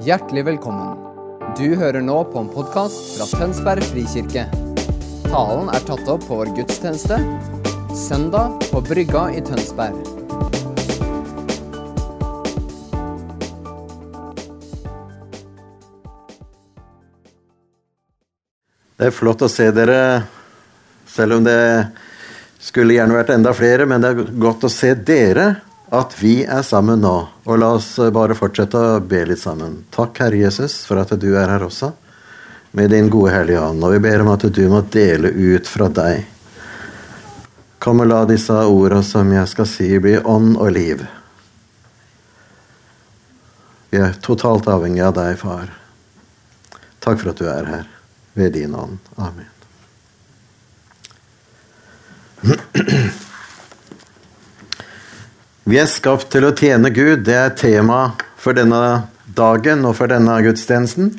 Hjertelig velkommen. Du hører nå på en podkast fra Tønsberg frikirke. Talen er tatt opp på vår gudstjeneste søndag på Brygga i Tønsberg. Det er flott å se dere, selv om det skulle gjerne vært enda flere. Men det er godt å se dere, at vi er sammen nå. Og la oss bare fortsette å be litt sammen. Takk, Herre Jesus, for at du er her også, med din gode Hellige Ånd. Og vi ber om at du må dele ut fra deg. Kom og la disse ordene som jeg skal si, bli ånd og liv. Vi er totalt avhengig av deg, far. Takk for at du er her ved din ånd. Amen. Vi er skapt til å tjene Gud. Det er tema for denne dagen og for denne gudstjenesten.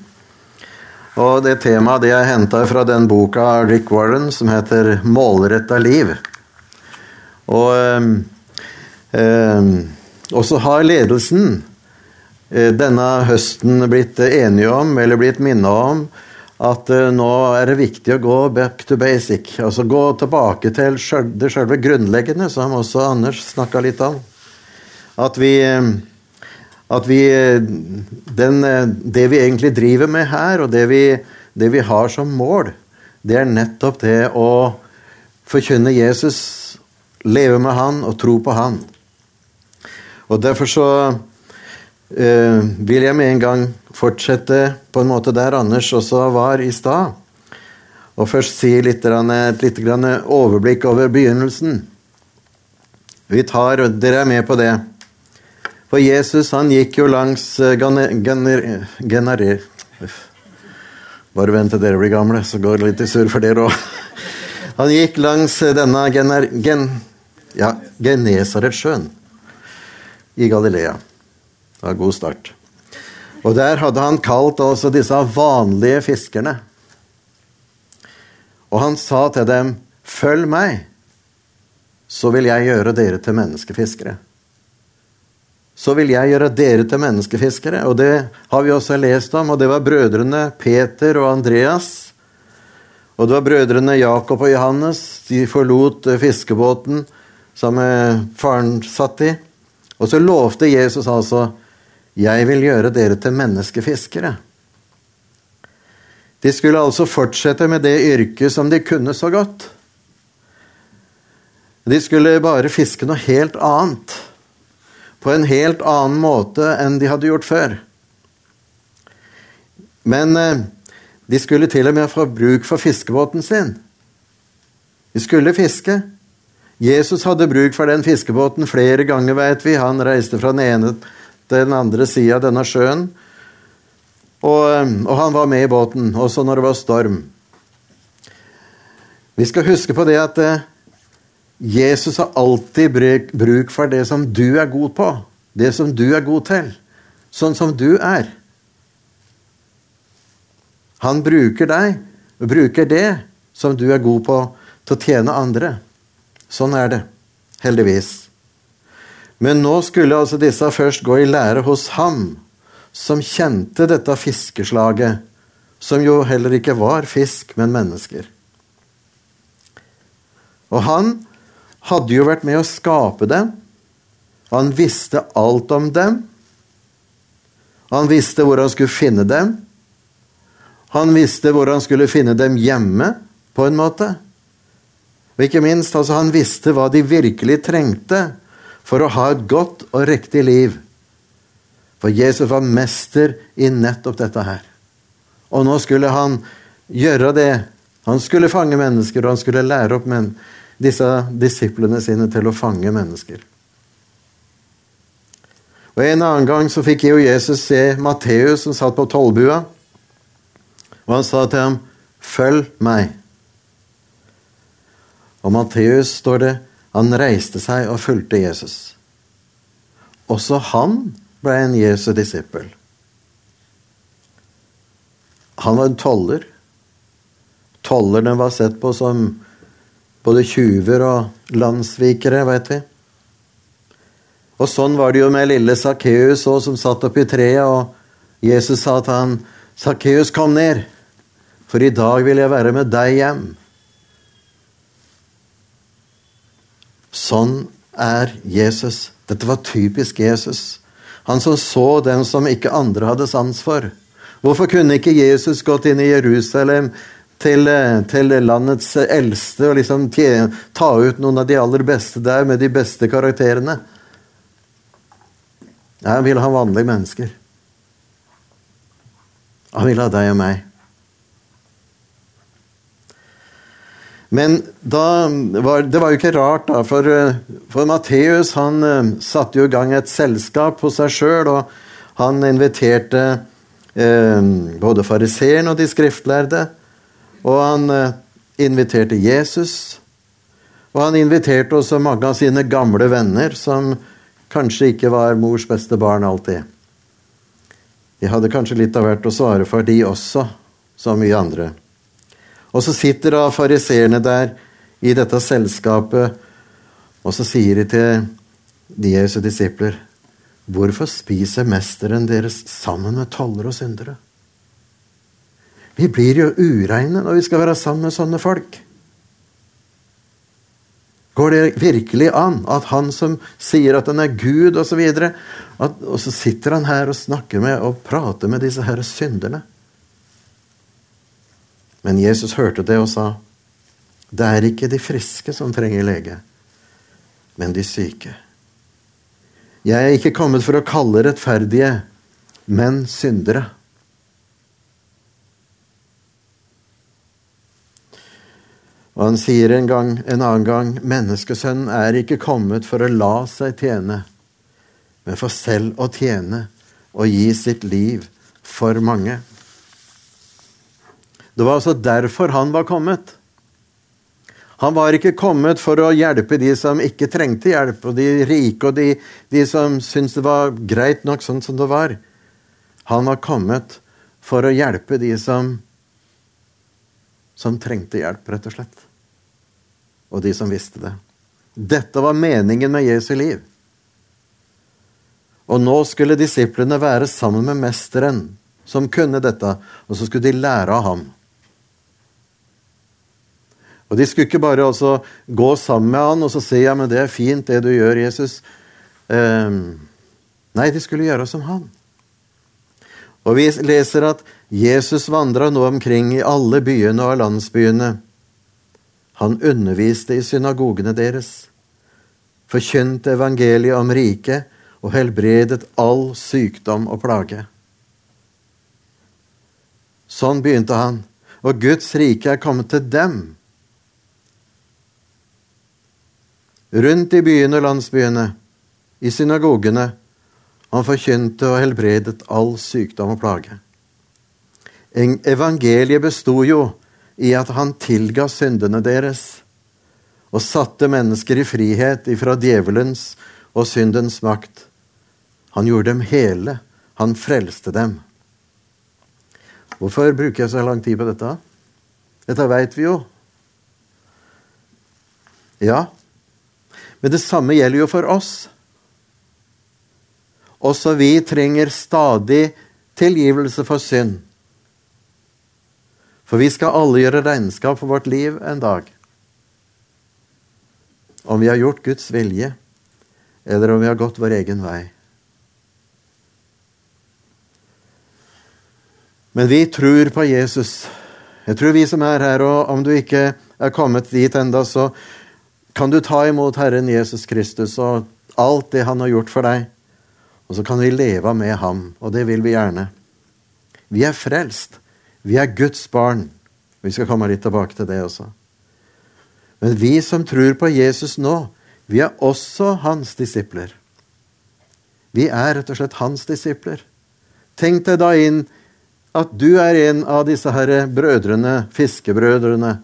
Og det temaet det er henta fra den boka Rick Warren som heter 'Målretta liv'. Og eh, også har ledelsen eh, denne høsten blitt enige om, eller blitt minnet om, at eh, nå er det viktig å gå back to basic. Altså gå tilbake til selv, det selve grunnleggende, som også Anders snakka litt om. At vi, at vi den, Det vi egentlig driver med her, og det vi, det vi har som mål, det er nettopp det å forkynne Jesus, leve med han og tro på han. Og derfor så uh, vil jeg med en gang fortsette på en måte der Anders også var i stad. Og først si litt, et lite overblikk over begynnelsen. Vi tar, Dere er med på det. For Jesus han gikk jo langs Genarer... Bare vent til dere blir gamle, så går det litt i surr for dere òg. Han gikk langs denne gener, gen, ja, Genesaretsjøen i Galilea. Det var en god start. Og der hadde han kalt også disse vanlige fiskerne. Og han sa til dem, 'Følg meg, så vil jeg gjøre dere til menneskefiskere.' Så vil jeg gjøre dere til menneskefiskere. Og det har vi også lest om, og det var brødrene Peter og Andreas. Og det var brødrene Jakob og Johannes. De forlot fiskebåten som faren satt i. Og så lovte Jesus altså 'Jeg vil gjøre dere til menneskefiskere'. De skulle altså fortsette med det yrket som de kunne så godt. De skulle bare fiske noe helt annet. På en helt annen måte enn de hadde gjort før. Men de skulle til og med få bruk for fiskebåten sin. De skulle fiske. Jesus hadde bruk for den fiskebåten flere ganger, vet vi. Han reiste fra den ene til den andre sida av denne sjøen. Og, og, han var med i båten, også når det var storm. Vi skal huske på det at eh, Jesus har alltid bruk, for det som du er god på. Det som du er god til. Sånn som du er. Han bruker deg, og bruker det som du er god på, til å tjene andre. Sånn er det. Heldigvis. Men nå skulle altså disse først gå i lære hos ham, som kjente dette fiskeslaget, som jo heller ikke var fisk, men mennesker. Og han hadde jo vært med å skape dem. Han visste alt om dem. Han visste hvor han skulle finne dem. Han visste hvor han skulle finne dem hjemme, på en måte. Og ikke minst, altså, han visste hva de virkelig trengte for å ha et godt og riktig liv. For Jesus var mester i nettopp dette her. Og nå skulle han gjøre det. Han skulle fange mennesker, og han skulle lære opp men disse disiplene sine til å fange mennesker. Og En annen gang så fikk jo Jesus se Matteus som satt på tollbua. Og han sa til ham, 'Følg meg'. Og Matteus, står det, han reiste seg og fulgte Jesus. Også han ble en Jesu disippel. Han var en toller. Tollerne var sett på som både tjuver og landssvikere, veit vi. Og sånn var det jo med lille Sakkeus som satt oppi treet og Jesus sa til han, 'Sakkeus, kom ned, for i dag vil jeg være med deg hjem.' Sånn er Jesus. Dette var typisk Jesus. Han som så den som ikke andre hadde sans for. Hvorfor kunne ikke Jesus gått inn i Jerusalem til, til landets eldste og liksom ta ut noen av de aller beste der med de beste karakterene? Nei, han ville ha vanlige mennesker. Han ville ha deg og meg. Men var, det var jo ikke rart, da, for, for Matteus han uh, satte jo i gang et selskap hos seg sjøl, og han inviterte eh, både fariseeren og de skriftlærde. Og han uh, inviterte Jesus. Og han inviterte også mange av sine gamle venner, som kanskje ikke var mors beste barn alltid. De hadde kanskje litt av hvert å svare for, de også, som mye andre. Og så sitter da fariseerne der i dette selskapet, og så sier de til de Jesu disipler Hvorfor spiser mesteren deres sammen med toller og syndere? Vi blir jo ureine når vi skal være sammen med sånne folk. Går det virkelig an at han som sier at han er Gud, osv., og, og så sitter han her og snakker med og prater med disse her synderne? Men Jesus hørte det og sa, 'Det er ikke de friske som trenger lege, men de syke.' Jeg er ikke kommet for å kalle rettferdige, men syndere. Og han sier en, gang, en annen gang, 'Menneskesønnen er ikke kommet for å la seg tjene, men for selv å tjene og gi sitt liv for mange.' Det var altså derfor han var kommet. Han var ikke kommet for å hjelpe de som ikke trengte hjelp, og de rike og de, de som syntes det var greit nok sånn som det var. Han var kommet for å hjelpe de som, som trengte hjelp, rett og slett. Og de som visste det. Dette var meningen med Jesu liv. Og nå skulle disiplene være sammen med mesteren, som kunne dette, og så skulle de lære av ham. Og De skulle ikke bare også gå sammen med han og så si ja, men det er fint, det du gjør, Jesus. Eh, nei, de skulle gjøre som han. Og vi leser at Jesus vandra nå omkring i alle byene og landsbyene. Han underviste i synagogene deres, forkynte evangeliet om riket og helbredet all sykdom og plage. Sånn begynte han, og Guds rike er kommet til dem. rundt i byene og landsbyene, i synagogene. Han forkynte og helbredet all sykdom og plage. Evangeliet besto jo i at han tilga syndene deres og satte mennesker i frihet ifra djevelens og syndens makt. Han gjorde dem hele. Han frelste dem. Hvorfor bruker jeg så lang tid på dette? Dette veit vi jo. Ja, men det samme gjelder jo for oss. Også vi trenger stadig tilgivelse for synd. For vi skal alle gjøre regnskap for vårt liv en dag. Om vi har gjort Guds vilje, eller om vi har gått vår egen vei. Men vi tror på Jesus. Jeg tror vi som er her, og om du ikke er kommet dit enda, så kan du ta imot Herren Jesus Kristus og alt det han har gjort for deg. Og så kan vi leve med ham, og det vil vi gjerne. Vi er frelst. Vi er Guds barn. Vi skal komme litt tilbake til det også. Men vi som tror på Jesus nå, vi er også hans disipler. Vi er rett og slett hans disipler. Tenk deg da inn at du er en av disse her brødrene, fiskebrødrene,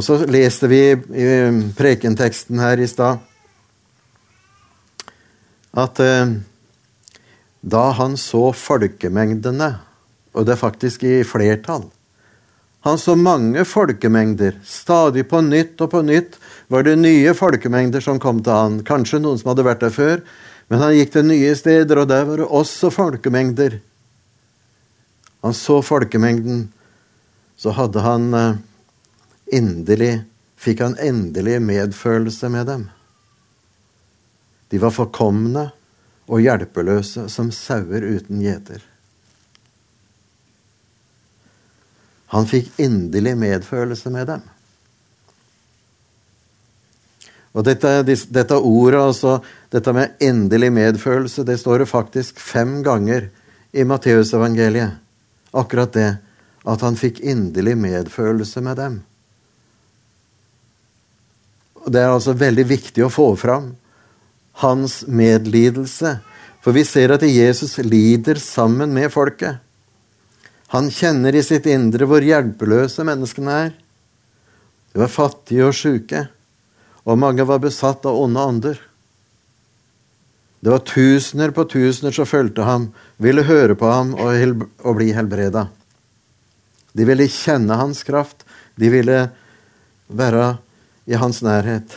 Og så leste vi i prekenteksten her i stad at eh, da han så folkemengdene, og det er faktisk i flertall Han så mange folkemengder. Stadig på nytt og på nytt var det nye folkemengder som kom til han. Kanskje noen som hadde vært der før, men han gikk til nye steder, og der var det også folkemengder. Han så folkemengden, så hadde han eh, endelig Fikk han endelig medfølelse med dem. De var forkomne og hjelpeløse som sauer uten gjeter. Han fikk inderlig medfølelse med dem. Og dette, dette ordet, altså, dette med endelig medfølelse, det står det faktisk fem ganger i Matteusevangeliet. Akkurat det. At han fikk inderlig medfølelse med dem. Og Det er altså veldig viktig å få fram hans medlidelse. For vi ser at Jesus lider sammen med folket. Han kjenner i sitt indre hvor hjelpeløse menneskene er. De var fattige og sjuke, og mange var besatt av onde ånder. Det var tusener på tusener som fulgte ham, ville høre på ham og, og bli helbreda. De ville kjenne hans kraft. De ville være i hans nærhet.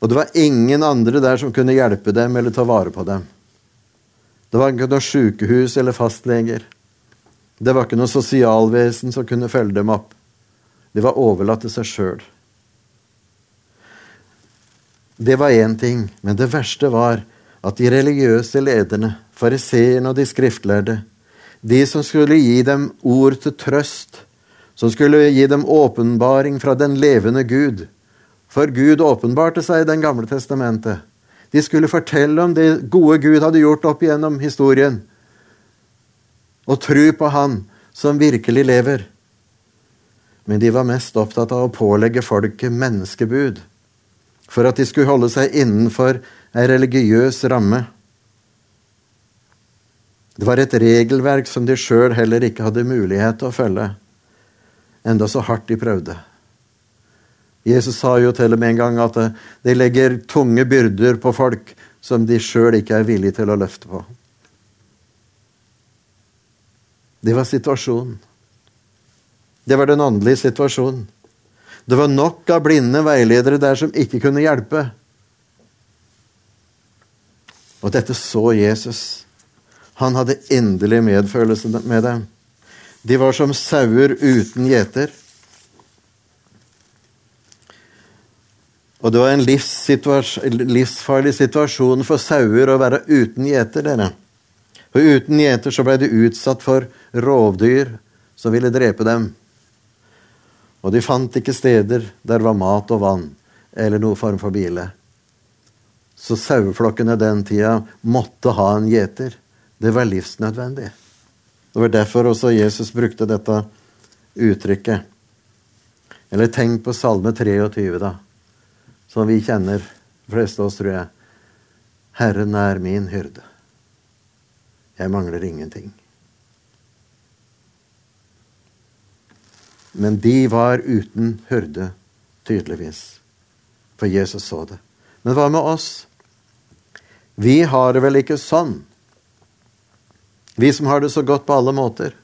Og det var ingen andre der som kunne hjelpe dem eller ta vare på dem. Det var ikke noe sykehus eller fastleger. Det var ikke noe sosialvesen som kunne følge dem opp. De var overlatt til seg sjøl. Det var én ting, men det verste var at de religiøse lederne, fariseerne og de skriftlærde, de som skulle gi dem ord til trøst, som skulle gi dem åpenbaring fra den levende Gud, for Gud åpenbarte seg i Den gamle testamentet, de skulle fortelle om det gode Gud hadde gjort opp igjennom historien, og tro på Han som virkelig lever. Men de var mest opptatt av å pålegge folket menneskebud, for at de skulle holde seg innenfor ei religiøs ramme. Det var et regelverk som de sjøl heller ikke hadde mulighet til å følge, enda så hardt de prøvde. Jesus sa jo til og med en gang at eh, de legger tunge byrder på folk som de sjøl ikke er villige til å løfte på. Det var situasjonen. Det var den åndelige situasjonen. Det var nok av blinde veiledere der som ikke kunne hjelpe. Og dette så Jesus. Han hadde endelig medfølelse med dem. De var som sauer uten gjeter. Og det var en livsfarlig situasjon for sauer å være uten gjeter, dere. For uten gjeter så ble de utsatt for rovdyr som ville drepe dem. Og de fant ikke steder der var mat og vann eller noen form for bile. Så saueflokkene den tida måtte ha en gjeter. Det var livsnødvendig. Det var derfor også Jesus brukte dette uttrykket. Eller tenk på Salme 23, da som vi kjenner, de fleste av oss, tror jeg. Herren er min hyrde. Jeg mangler ingenting. Men de var uten hyrde, tydeligvis. For Jesus så det. Men hva med oss? Vi har det vel ikke sånn. Vi som har det så godt på alle måter.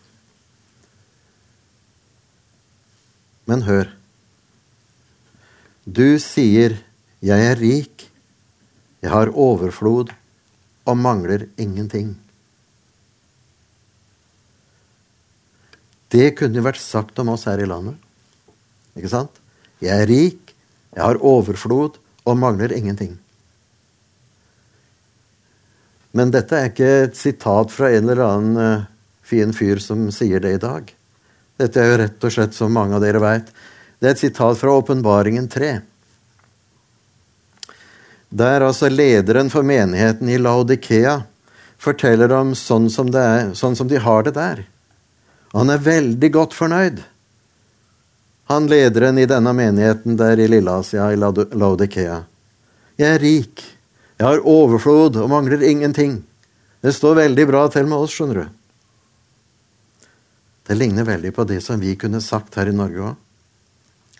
Men hør. Du sier, 'Jeg er rik, jeg har overflod og mangler ingenting'. Det kunne vært sagt om oss her i landet. Ikke sant? Jeg er rik, jeg har overflod og mangler ingenting. Men dette er ikke et sitat fra en eller annen uh, fin fyr som sier det i dag. Dette er jo rett og slett, som mange av dere veit, det er et sitat fra Åpenbaringen 3. Der altså lederen for menigheten i Laudikea forteller om sånn som, er, sånn som de har det der. Og han er veldig godt fornøyd. Han lederen i denne menigheten der i Lilleasia, i Laudikea. Jeg er rik. Jeg har overflod og mangler ingenting. Det står veldig bra til med oss, skjønner du. Det ligner veldig på det som vi kunne sagt her i Norge òg.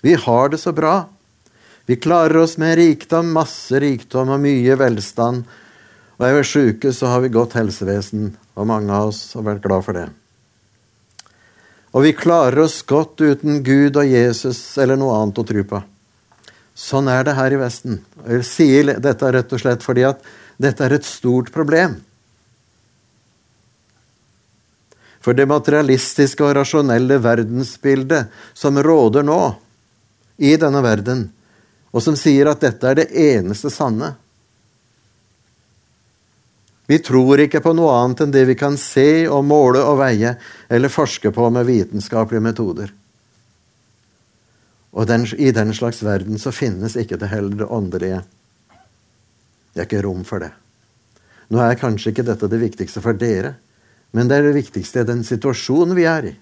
Vi har det så bra. Vi klarer oss med rikdom, masse rikdom og mye velstand. Og er vi sjuke, så har vi godt helsevesen, og mange av oss har vært glad for det. Og vi klarer oss godt uten Gud og Jesus eller noe annet å tro på. Sånn er det her i Vesten. Jeg sier dette rett og slett fordi at dette er et stort problem. For det materialistiske og rasjonelle verdensbildet som råder nå i denne verden, og som sier at dette er det eneste sanne Vi tror ikke på noe annet enn det vi kan se og måle og veie eller forske på med vitenskapelige metoder. Og den, i den slags verden så finnes ikke det heller det åndelige. Det er ikke rom for det. Nå er kanskje ikke dette det viktigste for dere, men det er det viktigste i den situasjonen vi er i.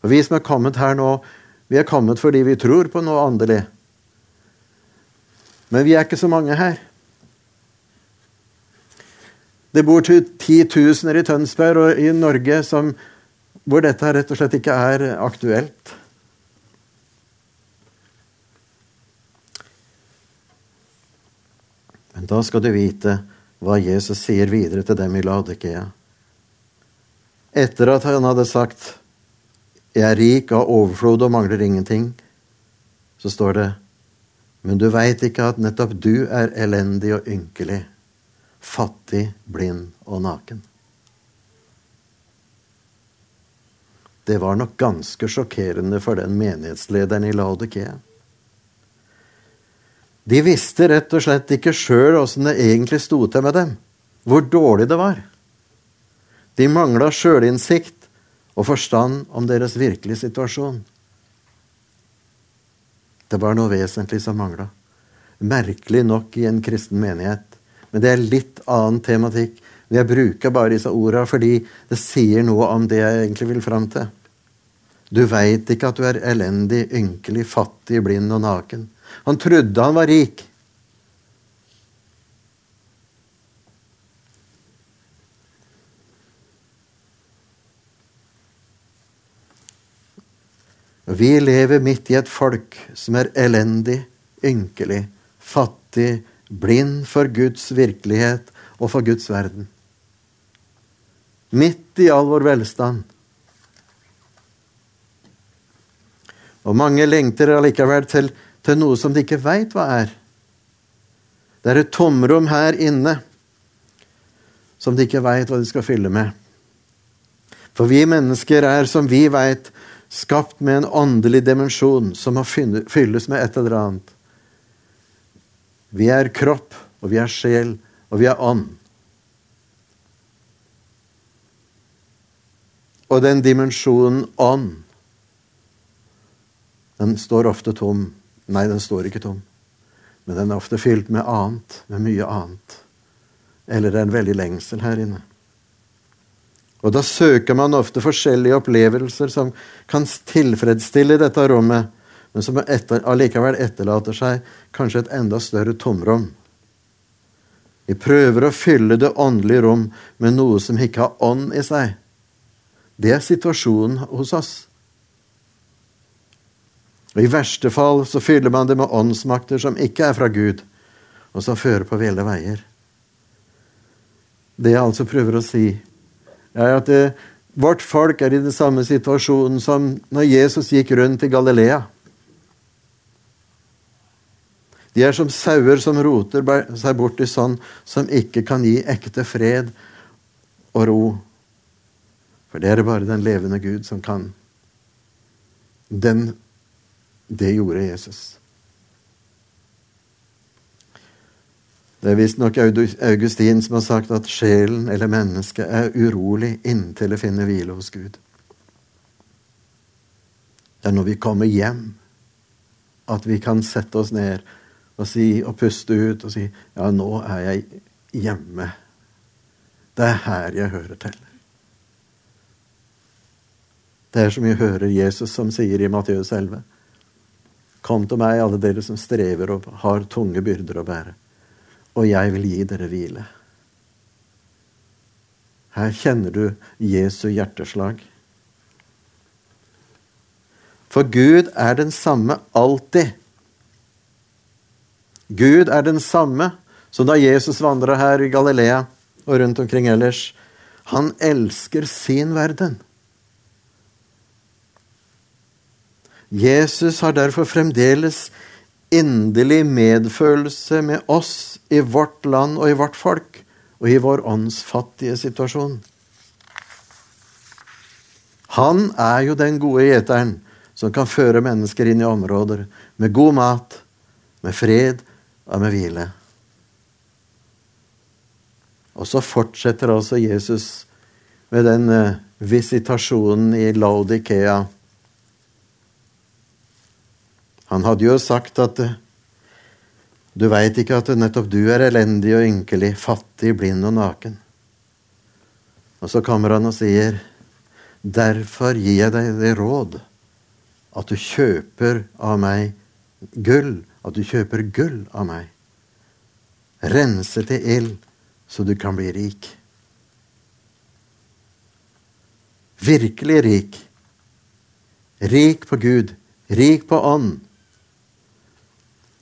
Og Vi som er kommet her nå, vi er kommet fordi vi tror på noe åndelig. Men vi er ikke så mange her. Det bor titusener i Tønsberg og i Norge som, hvor dette rett og slett ikke er aktuelt. Men da skal du vite hva Jesus sier videre til dem i Laudikea. Etter at han hadde sagt 'Jeg er rik av overflod og mangler ingenting', så står det 'Men du veit ikke at nettopp du er elendig og ynkelig, fattig, blind og naken'. Det var nok ganske sjokkerende for den menighetslederen i Laudikea. De visste rett og slett ikke sjøl åssen det egentlig sto til med dem, hvor dårlig det var. De mangla sjølinnsikt og forstand om deres virkelige situasjon. Det var noe vesentlig som mangla. Merkelig nok i en kristen menighet. Men det er litt annen tematikk. Jeg bruker bare disse orda fordi det sier noe om det jeg egentlig vil fram til. Du veit ikke at du er elendig, ynkelig, fattig, blind og naken. Han trodde han var rik. Vi lever midt i et folk som er elendig, ynkelig, fattig, blind for Guds virkelighet og for Guds verden. Midt i all vår velstand. Og mange lengter allikevel til til noe som de ikke veit hva er. Det er et tomrom her inne som de ikke veit hva de skal fylle med. For vi mennesker er, som vi veit, skapt med en åndelig dimensjon som må fylles med et eller annet. Vi er kropp, og vi er sjel, og vi er ånd. Og den dimensjonen ånd, den står ofte tom. Nei, den står ikke tom. Men den er ofte fylt med annet, med mye annet. Eller det er en veldig lengsel her inne. Og da søker man ofte forskjellige opplevelser som kan tilfredsstille dette rommet, men som etter, allikevel etterlater seg kanskje et enda større tomrom. Vi prøver å fylle det åndelige rom med noe som ikke har ånd i seg. Det er situasjonen hos oss. Og I verste fall så fyller man det med åndsmakter som ikke er fra Gud, og som fører på ville veier. Det jeg altså prøver å si, er at det, vårt folk er i den samme situasjonen som når Jesus gikk rundt i Galilea. De er som sauer som roter seg bort i sånn som ikke kan gi ekte fred og ro. For det er det bare den levende Gud som kan. Den det gjorde Jesus. Det er visstnok Augustin som har sagt at sjelen eller mennesket er urolig inntil det finner hvile hos Gud. Det er når vi kommer hjem, at vi kan sette oss ned og, si, og puste ut og si ja, nå er jeg hjemme. Det er her jeg hører til. Det er som vi hører Jesus som sier i Matteus 11. Kom til meg, alle dere som strever og har tunge byrder å bære, og jeg vil gi dere hvile. Her kjenner du Jesu hjerteslag. For Gud er den samme alltid. Gud er den samme som da Jesus vandra her i Galilea og rundt omkring ellers. Han elsker sin verden. Jesus har derfor fremdeles inderlig medfølelse med oss i vårt land og i vårt folk og i vår åndsfattige situasjon. Han er jo den gode gjeteren som kan føre mennesker inn i områder med god mat, med fred og med hvile. Og så fortsetter altså Jesus med den eh, visitasjonen i Laudikea. Han hadde jo sagt at eh, du veit ikke at nettopp du er elendig og ynkelig, fattig, blind og naken. Og så kommer han og sier, derfor gir jeg deg det råd at du kjøper av meg gull, at du kjøper gull av meg. Rense til ild, så du kan bli rik. Virkelig rik. Rik på Gud, rik på ånd.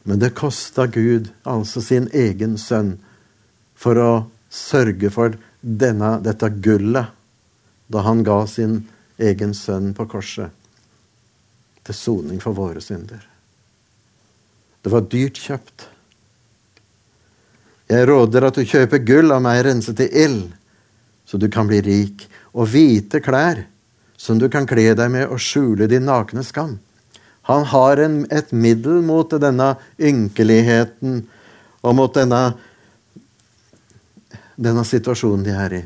Men det kosta Gud altså sin egen sønn for å sørge for denne, dette gullet da han ga sin egen sønn på korset til soning for våre synder. Det var dyrt kjøpt. Jeg råder at du kjøper gull av meg renset til ild, så du kan bli rik, og hvite klær som du kan kle deg med og skjule din nakne skam. Han har en, et middel mot denne ynkeligheten og mot denne, denne situasjonen de er i.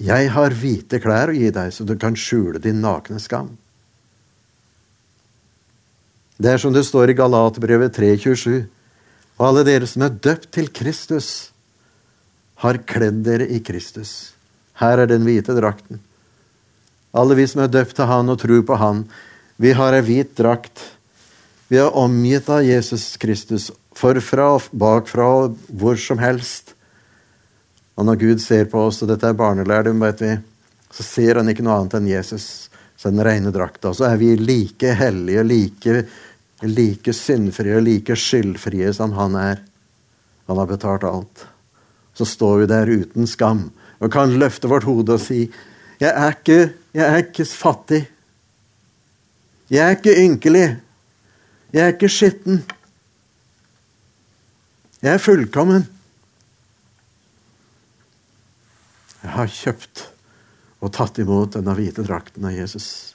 Jeg har hvite klær å gi deg, så du kan skjule din nakne skam. Det er som det står i Galatbrevet 3,27. Og alle dere som er døpt til Kristus, har kledd dere i Kristus. Her er den hvite drakten. Alle vi som er døpt til Han og tror på Han, vi har ei hvit drakt. Vi er omgitt av Jesus Kristus forfra og bakfra og hvor som helst. Og når Gud ser på oss, og dette er barnelærdom, vet vi, så ser han ikke noe annet enn Jesus. Så den rene drakta. Så er vi like hellige, like, like syndfrie og like skyldfrie som han er. Han har betalt alt. Så står vi der uten skam og kan løfte vårt hode og si jeg er ikke, jeg er ikke fattig. Jeg er ikke ynkelig. Jeg er ikke skitten. Jeg er fullkommen. Jeg har kjøpt og tatt imot denne hvite drakten av Jesus.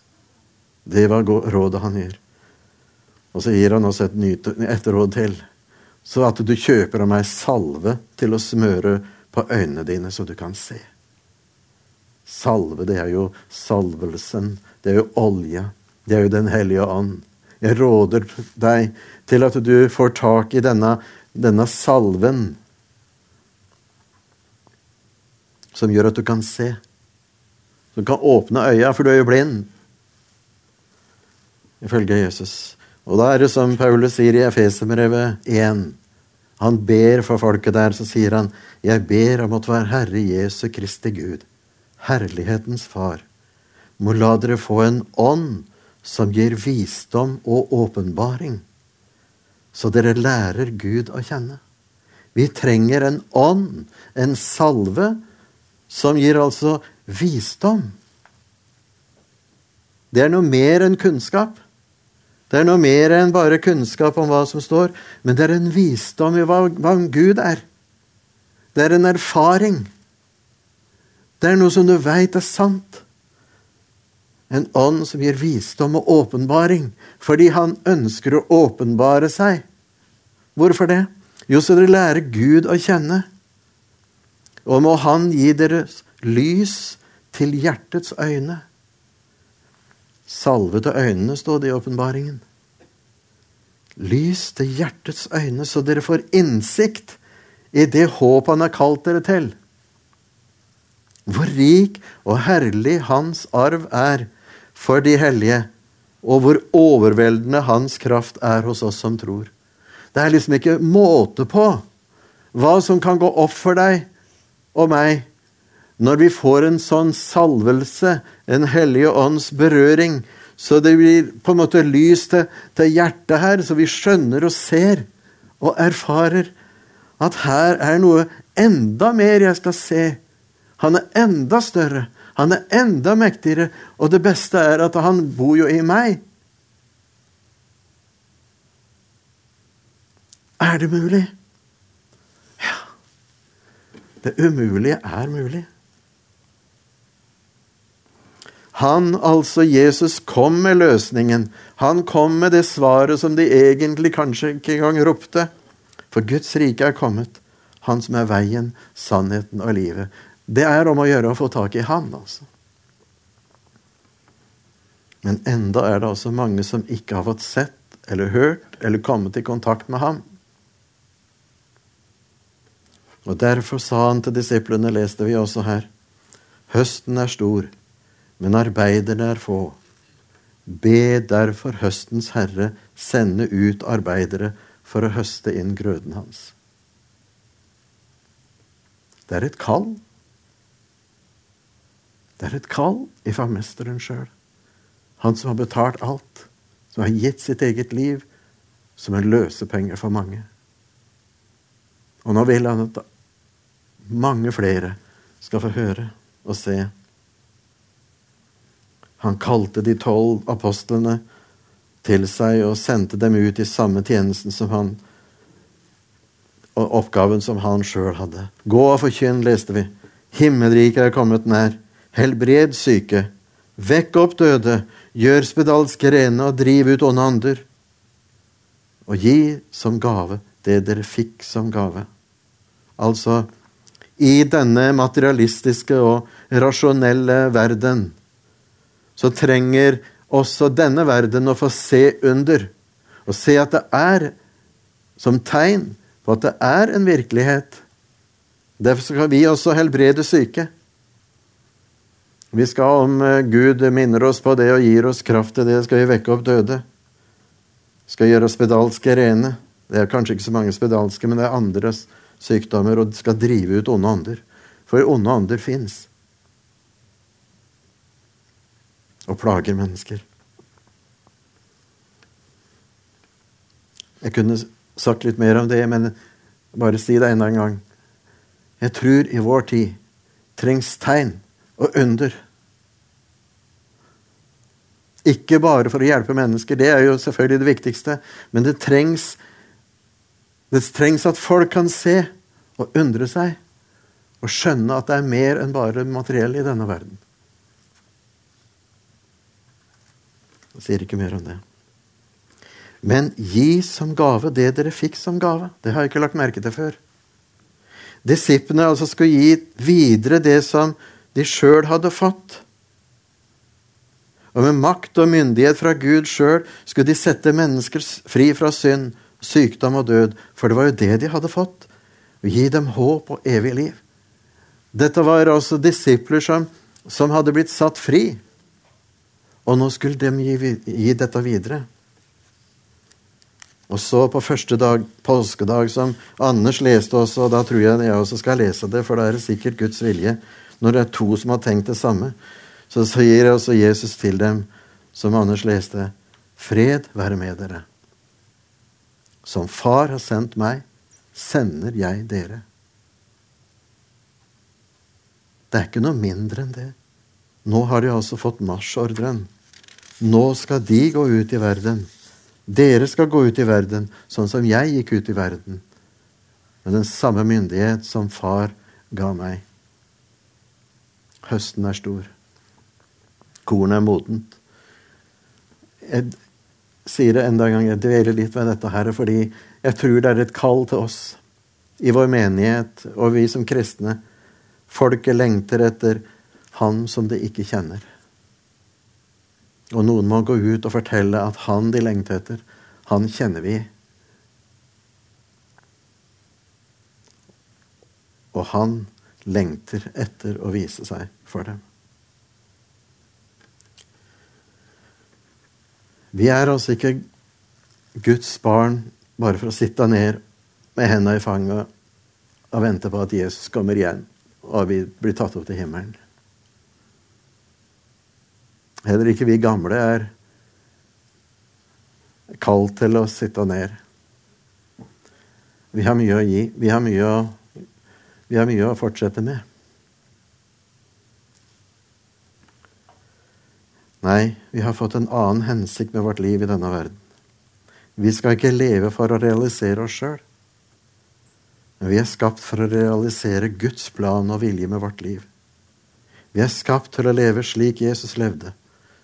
Det var rådet han gir. Og så gir han også et, nytt, et til. Så at du kjøper av meg salve til å smøre på øynene dine, så du kan se. Salve, det er jo salvelsen. Det er jo olje. Det er jo Den hellige ånd. Jeg råder deg til at du får tak i denne, denne salven som gjør at du kan se. Som kan åpne øya, for du er jo blind. Ifølge Jesus. Og da er det som Paulus sier i Efeserbrevet 1. Han ber for folket der, så sier han, Jeg ber om at være Herre Jesu Kristi Gud, herlighetens Far, må la dere få en ånd som gir visdom og åpenbaring, så dere lærer Gud å kjenne. Vi trenger en ånd, en salve, som gir altså visdom. Det er noe mer enn kunnskap. Det er noe mer enn bare kunnskap om hva som står, men det er en visdom i hva, hva Gud er. Det er en erfaring. Det er noe som du veit er sant. En ånd som gir visdom og åpenbaring, fordi han ønsker å åpenbare seg. Hvorfor det? Jo, så dere lærer Gud å kjenne. Og må Han gi dere lys til hjertets øyne. Salve til øynene, står det i åpenbaringen. Lys til hjertets øyne, så dere får innsikt i det håp Han har kalt dere til. Hvor rik og herlig Hans arv er for de hellige, og hvor overveldende hans kraft er hos oss som tror. Det er liksom ikke måte på hva som kan gå opp for deg og meg når vi får en sånn salvelse, en hellige ånds berøring, så det blir på en måte lys til, til hjertet her, så vi skjønner og ser og erfarer at her er noe enda mer jeg skal se Han er enda større. Han er enda mektigere. Og det beste er at han bor jo i meg. Er det mulig? Ja. Det umulige er mulig. Han, altså Jesus, kom med løsningen. Han kom med det svaret som de egentlig kanskje ikke engang ropte. For Guds rike er kommet. Han som er veien, sannheten og livet. Det er om å gjøre å få tak i Han, altså. Men enda er det altså mange som ikke har fått sett eller hørt eller kommet i kontakt med ham. Og Derfor sa han til disiplene, leste vi også her, høsten er stor, men arbeiderne er få. Be derfor høstens herre sende ut arbeidere for å høste inn grøden hans. Det er et kall. Det er et kall ifra mesteren sjøl. Han som har betalt alt. Som har gitt sitt eget liv som en løsepenge for mange. Og nå vil han at mange flere skal få høre og se. Han kalte de tolv apostlene til seg og sendte dem ut i samme tjenesten som han og oppgaven som han sjøl hadde. Gå og forkynn, leste vi. Himmelriket er kommet nær. Helbred syke. Vekk opp døde. Gjør spedalske rene og driv ut onde ander. Og gi som gave det dere fikk som gave. Altså, i denne materialistiske og rasjonelle verden så trenger også denne verden å få se under. Og se at det er som tegn på at det er en virkelighet. Derfor skal vi også helbrede syke. Vi skal, om eh, Gud minner oss på det og gir oss kraft til det, skal vi vekke opp døde. Skal gjøre spedalske rene. Det er kanskje ikke så mange spedalske, men det er andres sykdommer, og skal drive ut onde ånder. For onde ånder fins. Og plager mennesker. Jeg kunne sagt litt mer om det, men bare si det enda en gang. Jeg tror i vår tid trengs tegn og under. Ikke bare for å hjelpe mennesker, det er jo selvfølgelig det viktigste, men det trengs, det trengs at folk kan se og undre seg og skjønne at det er mer enn bare materiell i denne verden. Jeg sier ikke mer om det. Men gi som gave det dere fikk som gave. Det har jeg ikke lagt merke til før. Disiplene altså skulle gi videre det som de sjøl hadde fått. Og med makt og myndighet fra Gud sjøl skulle de sette mennesker fri fra synd, sykdom og død, for det var jo det de hadde fått. Og gi dem håp og evig liv. Dette var altså disipler som, som hadde blitt satt fri. Og nå skulle de gi, gi dette videre. Og så på første dag, påskedag, som Anders leste også, og da tror jeg jeg også skal lese det, for da er det sikkert Guds vilje. Når det er to som har tenkt det samme, så sier også Jesus til dem, som Anders leste, fred være med dere. Som Far har sendt meg, sender jeg dere. Det er ikke noe mindre enn det. Nå har de altså fått marsjordren. Nå skal de gå ut i verden dere skal gå ut i verden sånn som jeg gikk ut i verden, med den samme myndighet som far ga meg. Høsten er stor. Kornet er modent. Jeg sier det enda en gang, jeg dveler litt ved dette her, fordi jeg tror det er et kall til oss i vår menighet og vi som kristne. Folket lengter etter Han som de ikke kjenner. Og noen må gå ut og fortelle at han de lengter etter, han kjenner vi. Og han lengter etter å vise seg for dem. Vi er altså ikke Guds barn bare for å sitte ned med hendene i fanget og vente på at Jesus kommer igjen og vi blir tatt opp til himmelen. Heller ikke vi gamle er kalt til å sitte ned. Vi har mye å gi. Vi har mye å, vi har mye å fortsette med. Nei, vi har fått en annen hensikt med vårt liv i denne verden. Vi skal ikke leve for å realisere oss sjøl. Men vi er skapt for å realisere Guds plan og vilje med vårt liv. Vi er skapt til å leve slik Jesus levde,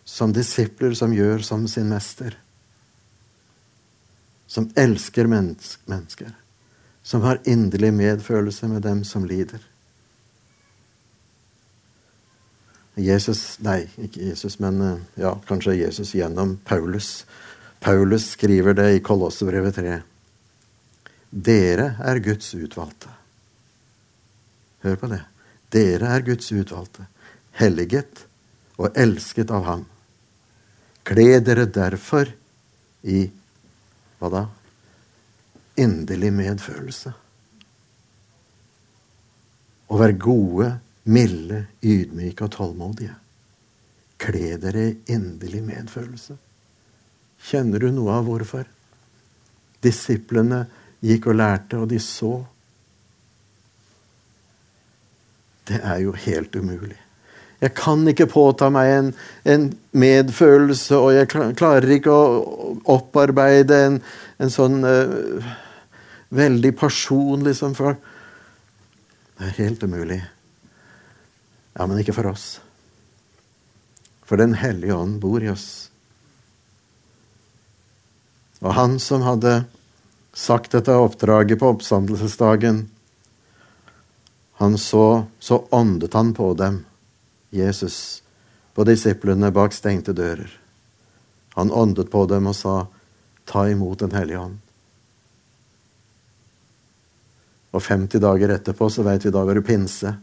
som disipler som gjør som sin mester. Som elsker mennesker. Som har inderlig medfølelse med dem som lider. Jesus Nei, ikke Jesus, men eh, ja, kanskje Jesus gjennom Paulus. Paulus skriver det i Kolossebrevet 3. Dere er Guds utvalgte. Hør på det. Dere er Guds utvalgte, helliget og elsket av Ham. Kle dere derfor i hva da? Inderlig medfølelse. Og vær gode milde, ydmyke og tålmodige. Kle dere i inderlig medfølelse. Kjenner du noe av hvorfor? Disiplene gikk og lærte, og de så. Det er jo helt umulig. Jeg kan ikke påta meg en, en medfølelse, og jeg klarer ikke å opparbeide en, en sånn uh, veldig person, liksom. For det er helt umulig. Ja, men ikke for oss. For Den hellige ånd bor i oss. Og han som hadde sagt dette oppdraget på oppstandelsesdagen, han så, så åndet han på dem, Jesus, på disiplene bak stengte dører. Han åndet på dem og sa, ta imot Den hellige ånd. Og 50 dager etterpå så veit vi da var det pinse.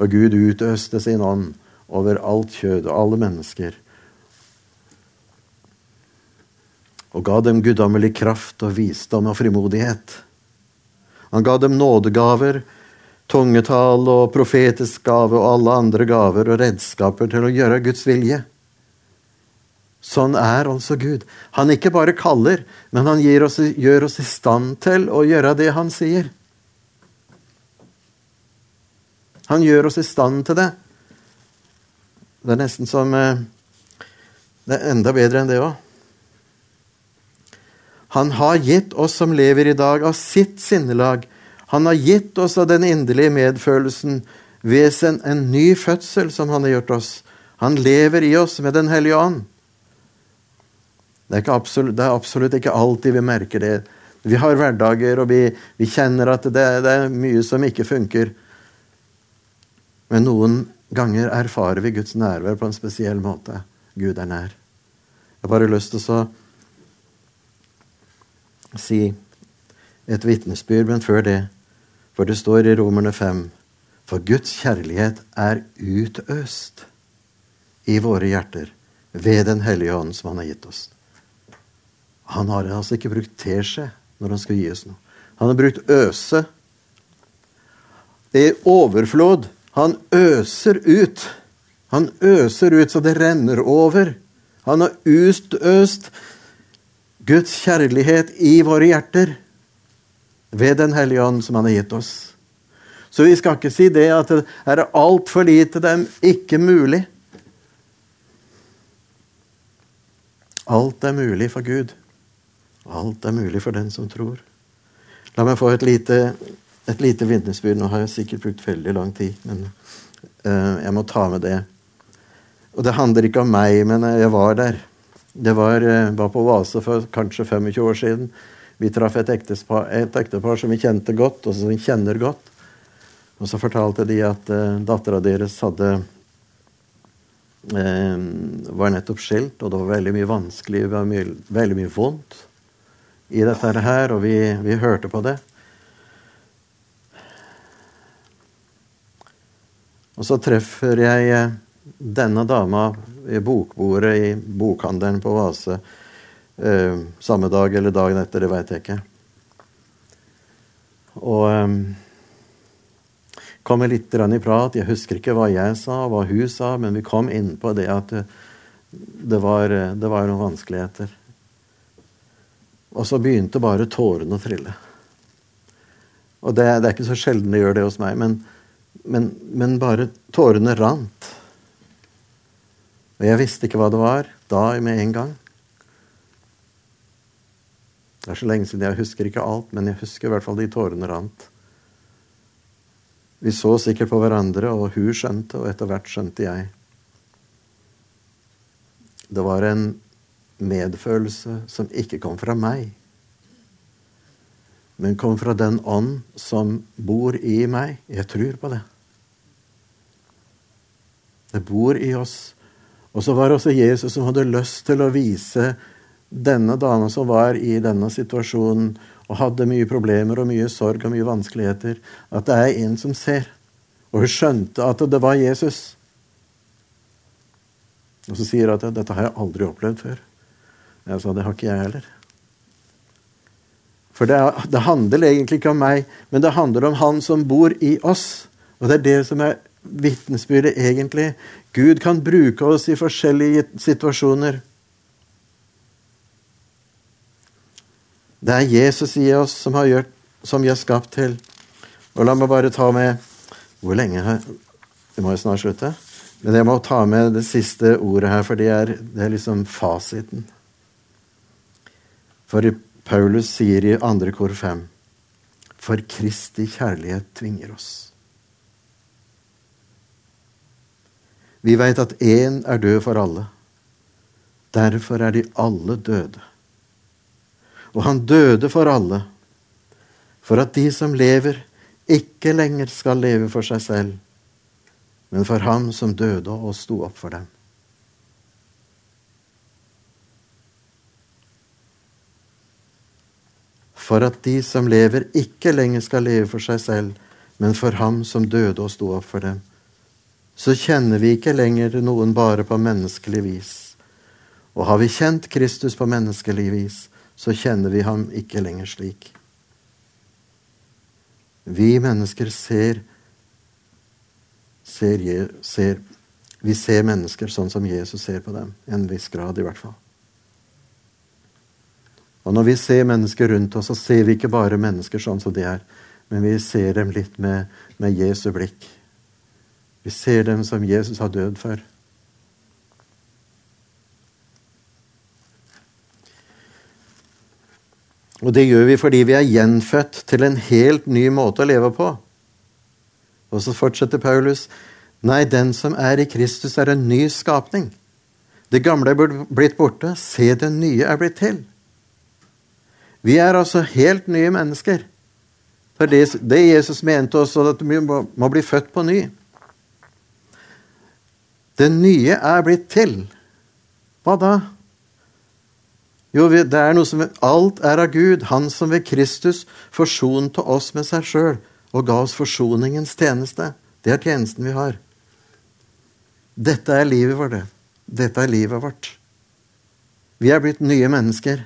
Og Gud utøste sin ånd over alt kjød og alle mennesker. Og ga dem guddommelig kraft og visdom og frimodighet. Han ga dem nådegaver, tungetall og profetisk gave og alle andre gaver og redskaper til å gjøre Guds vilje. Sånn er altså Gud. Han ikke bare kaller, men han oss, gjør oss i stand til å gjøre det han sier. Han gjør oss i stand til det. Det er nesten som eh, Det er enda bedre enn det òg. Han har gitt oss som lever i dag, av sitt sinnelag. Han har gitt oss av den inderlige medfølelsen ved en, en ny fødsel som han har gjort oss. Han lever i oss med Den hellige ånd. Det er, absolutt, det er, absolutt, ikke alltid vi merker det. Vi har hverdager, og vi, vi kjenner at det, det, er mye som ikke funker. Men noen ganger erfarer vi Guds nærvær på en spesiell måte. Gud er nær. Jeg har bare lyst til å si et vitnesbyrd, men før det For det står i Romerne 5 For Guds kjærlighet er utøst i våre hjerter ved Den hellige ånd som Han har gitt oss. Han har altså ikke brukt teskje når han skal gi oss noe. Han har brukt øse. Det er overflod han øser ut. Han øser ut så det renner over. Han har utøst Guds kjærlighet i våre hjerter ved Den hellige ånd som han har gitt oss. Så vi skal ikke si det at det er altfor lite, er ikke mulig. Alt er mulig for Gud. Alt er mulig for den som tror. La meg få et lite et lite vitnesbyrd. Nå har jeg sikkert brukt veldig lang tid, men uh, jeg må ta med det. Og det handler ikke om meg, men jeg var der. Det var, uh, var på Vase for kanskje 25 år siden. Vi traff et ektepar, et ektepar som vi kjente godt, og som vi kjenner godt. Og så fortalte de at uh, dattera deres hadde uh, var nettopp skilt, og det var veldig mye vanskelig, det var mye, veldig mye vondt i dette her, og vi, vi hørte på det. Og så treffer jeg eh, denne dama i bokbordet i bokhandelen på Vase. Eh, samme dag eller dagen etter, det veit jeg ikke. Og eh, kom litt i prat. Jeg husker ikke hva jeg sa, hva hun sa, men vi kom inn på det at det, det, var, det var, noen vanskeligheter. Og så begynte bare tårene å trille. Og det, det er ikke så sjelden det gjør det hos meg. men men, men bare tårene rant. Og jeg visste ikke hva det var da med en gang. Det er så lenge siden, jeg husker ikke alt, men jeg husker i hvert fall de tårene rant. Vi så sikkert på hverandre, og hun skjønte, og etter hvert skjønte jeg. Det var en medfølelse som ikke kom fra meg, men kom fra den ånd som bor i meg. Jeg tror på det. Det bor i oss. Og så var det også Jesus som hadde lyst til å vise denne dama som var i denne situasjonen og hadde mye problemer og mye sorg og mye vanskeligheter, at det er en som ser. Og hun skjønte at det var Jesus. Og så sier hun at 'dette har jeg aldri opplevd før'. Jeg sa det har ikke jeg heller. For det, det handler egentlig ikke om meg, men det handler om Han som bor i oss. Og det er det som er vitnesbyrdet egentlig. Gud kan bruke oss i forskjellige situasjoner. Det er Jesus i oss som, har gjort, som vi er skapt til. Og la meg bare ta med Hvor lenge her? Det må jo snart slutte. Men jeg må ta med det siste ordet her, for det er, det er liksom fasiten. For Paulus sier i andre kor fem For Kristi kjærlighet tvinger oss. Vi veit at én er død for alle. Derfor er de alle døde. Og han døde for alle, for at de som lever, ikke lenger skal leve for seg selv, men for ham som døde og sto opp for dem. For at de som lever, ikke lenger skal leve for seg selv, men for ham som døde og sto opp for dem. Så kjenner vi ikke lenger noen bare på menneskelig vis. Og har vi kjent Kristus på menneskelig vis, så kjenner vi ham ikke lenger slik. Vi mennesker ser, ser, ser Vi ser mennesker sånn som Jesus ser på dem. I en viss grad, i hvert fall. Og når vi ser mennesker rundt oss, så ser vi ikke bare mennesker sånn som de er, men vi ser dem litt med, med Jesu blikk. Vi ser dem som Jesus har dødd for. Og det gjør vi fordi vi er gjenfødt til en helt ny måte å leve på. Og så fortsetter Paulus. Nei, den som er i Kristus, er en ny skapning. Det gamle er blitt borte. Se, det nye er blitt til. Vi er altså helt nye mennesker. For det, det Jesus mente også, at vi må, må bli født på ny. Det nye er blitt til. Hva da? Jo, det er noe som Alt er av Gud, Han som ved Kristus forsonte oss med seg sjøl og ga oss forsoningens tjeneste. Det er tjenesten vi har. Dette er livet vårt. Dette er livet vårt. Vi er blitt nye mennesker.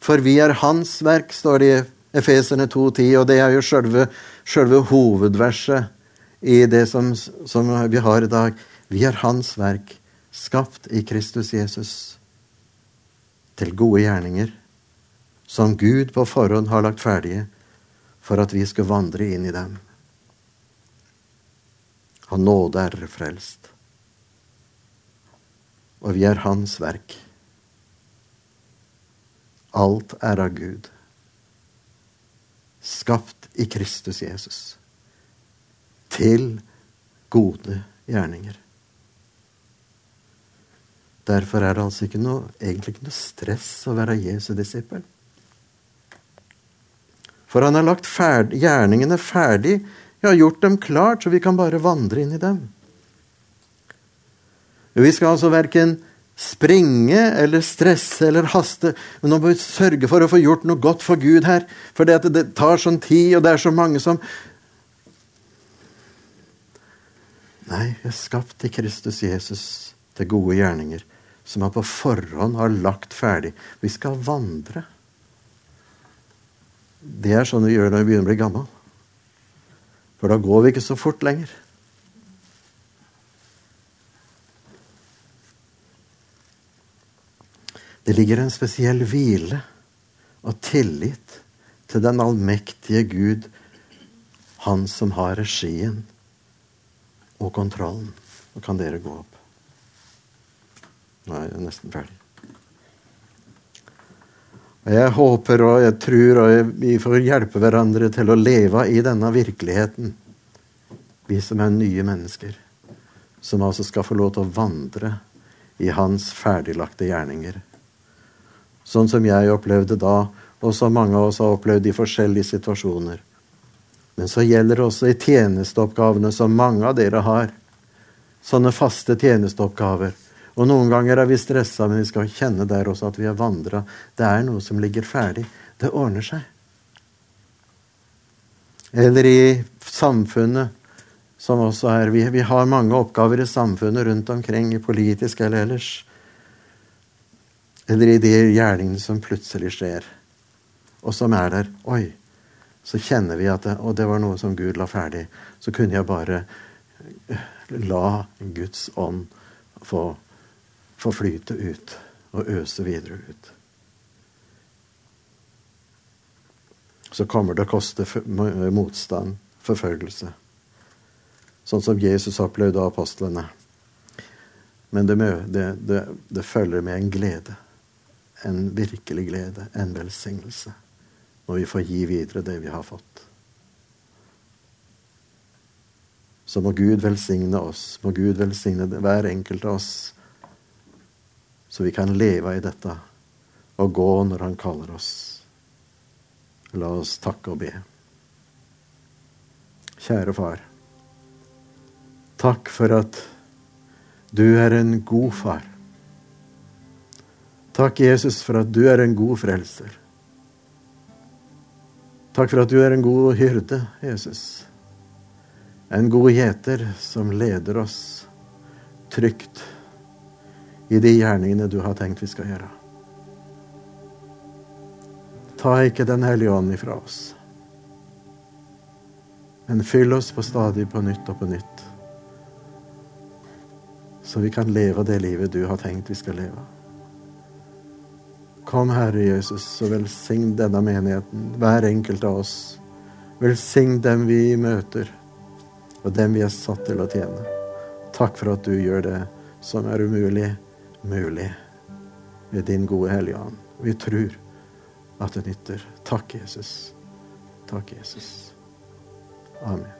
For vi er Hans verk, står det i Efeserne 2,10, og det er jo sjølve hovedverset i det som, som vi har i dag. Vi er Hans verk, skapt i Kristus Jesus til gode gjerninger som Gud på forhånd har lagt ferdige for at vi skal vandre inn i dem. Av nåde er frelst. Og vi er Hans verk. Alt er av Gud. Skapt i Kristus Jesus. Til gode gjerninger. Derfor er det altså ikke noe, egentlig ikke noe stress å være Jesu disippel. For han har lagt ferdig, gjerningene ferdig, ja, gjort dem klart, så vi kan bare vandre inn i dem. Vi skal altså verken springe eller stresse eller haste, men nå må vi sørge for å få gjort noe godt for Gud her. For det, det tar sånn tid, og det er så mange som Nei, jeg er skapt i Kristus Jesus til gode gjerninger som han på forhånd har lagt ferdig. Vi skal vandre. Det er sånn vi gjør når vi begynner å bli gammel. For da går vi ikke så fort lenger. Det ligger en spesiell hvile og tillit til den allmektige Gud, Han som har regien og kontrollen. Nå kan dere gå opp. Nå er jeg nesten ferdig. Og Jeg håper og jeg tror og vi får hjelpe hverandre til å leve i denne virkeligheten. Vi som er nye mennesker. Som altså skal få lov til å vandre i hans ferdiglagte gjerninger. Sånn som jeg opplevde da, og som mange av oss har opplevd i forskjellige situasjoner. Men så gjelder det også i tjenesteoppgavene som mange av dere har. Sånne faste tjenesteoppgaver og noen ganger er vi stressa, men vi skal kjenne der også at vi har vandra. Det er noe som ligger ferdig. Det ordner seg. Eller i samfunnet, som også er Vi, vi har mange oppgaver i samfunnet rundt omkring, i politisk eller ellers. Eller i de gjerningene som plutselig skjer, og som er der. Oi, så kjenner vi at det, Og det var noe som Gud la ferdig. Så kunne jeg bare la Guds ånd få få flyte ut og øse videre ut. Så kommer det å koste motstand, forfølgelse. Sånn som Jesus opplevde apostlene. Men det, det, det, det følger med en glede. En virkelig glede. En velsignelse. Når vi får gi videre det vi har fått. Så må Gud velsigne oss. Må Gud velsigne hver enkelt av oss så vi kan leve i dette og gå når Han kaller oss. La oss takke og be. Kjære Far. Takk for at du er en god far. Takk, Jesus, for at du er en god frelser. Takk for at du er en god hyrde, Jesus. En god gjeter som leder oss trygt i de gjerningene du har tenkt vi skal gjøre. Ta ikke Den hellige ånd ifra oss, men fyll oss på stadig på nytt og på nytt, så vi kan leve det livet du har tenkt vi skal leve. Kom, Herre Jesus, og velsign denne menigheten, hver enkelt av oss. Velsign dem vi møter, og dem vi er satt til å tjene. Takk for at du gjør det som er umulig mulig ved din gode Hellige Ånd. Vi tror at det nytter. Takk, Jesus. Takk, Jesus. Amen.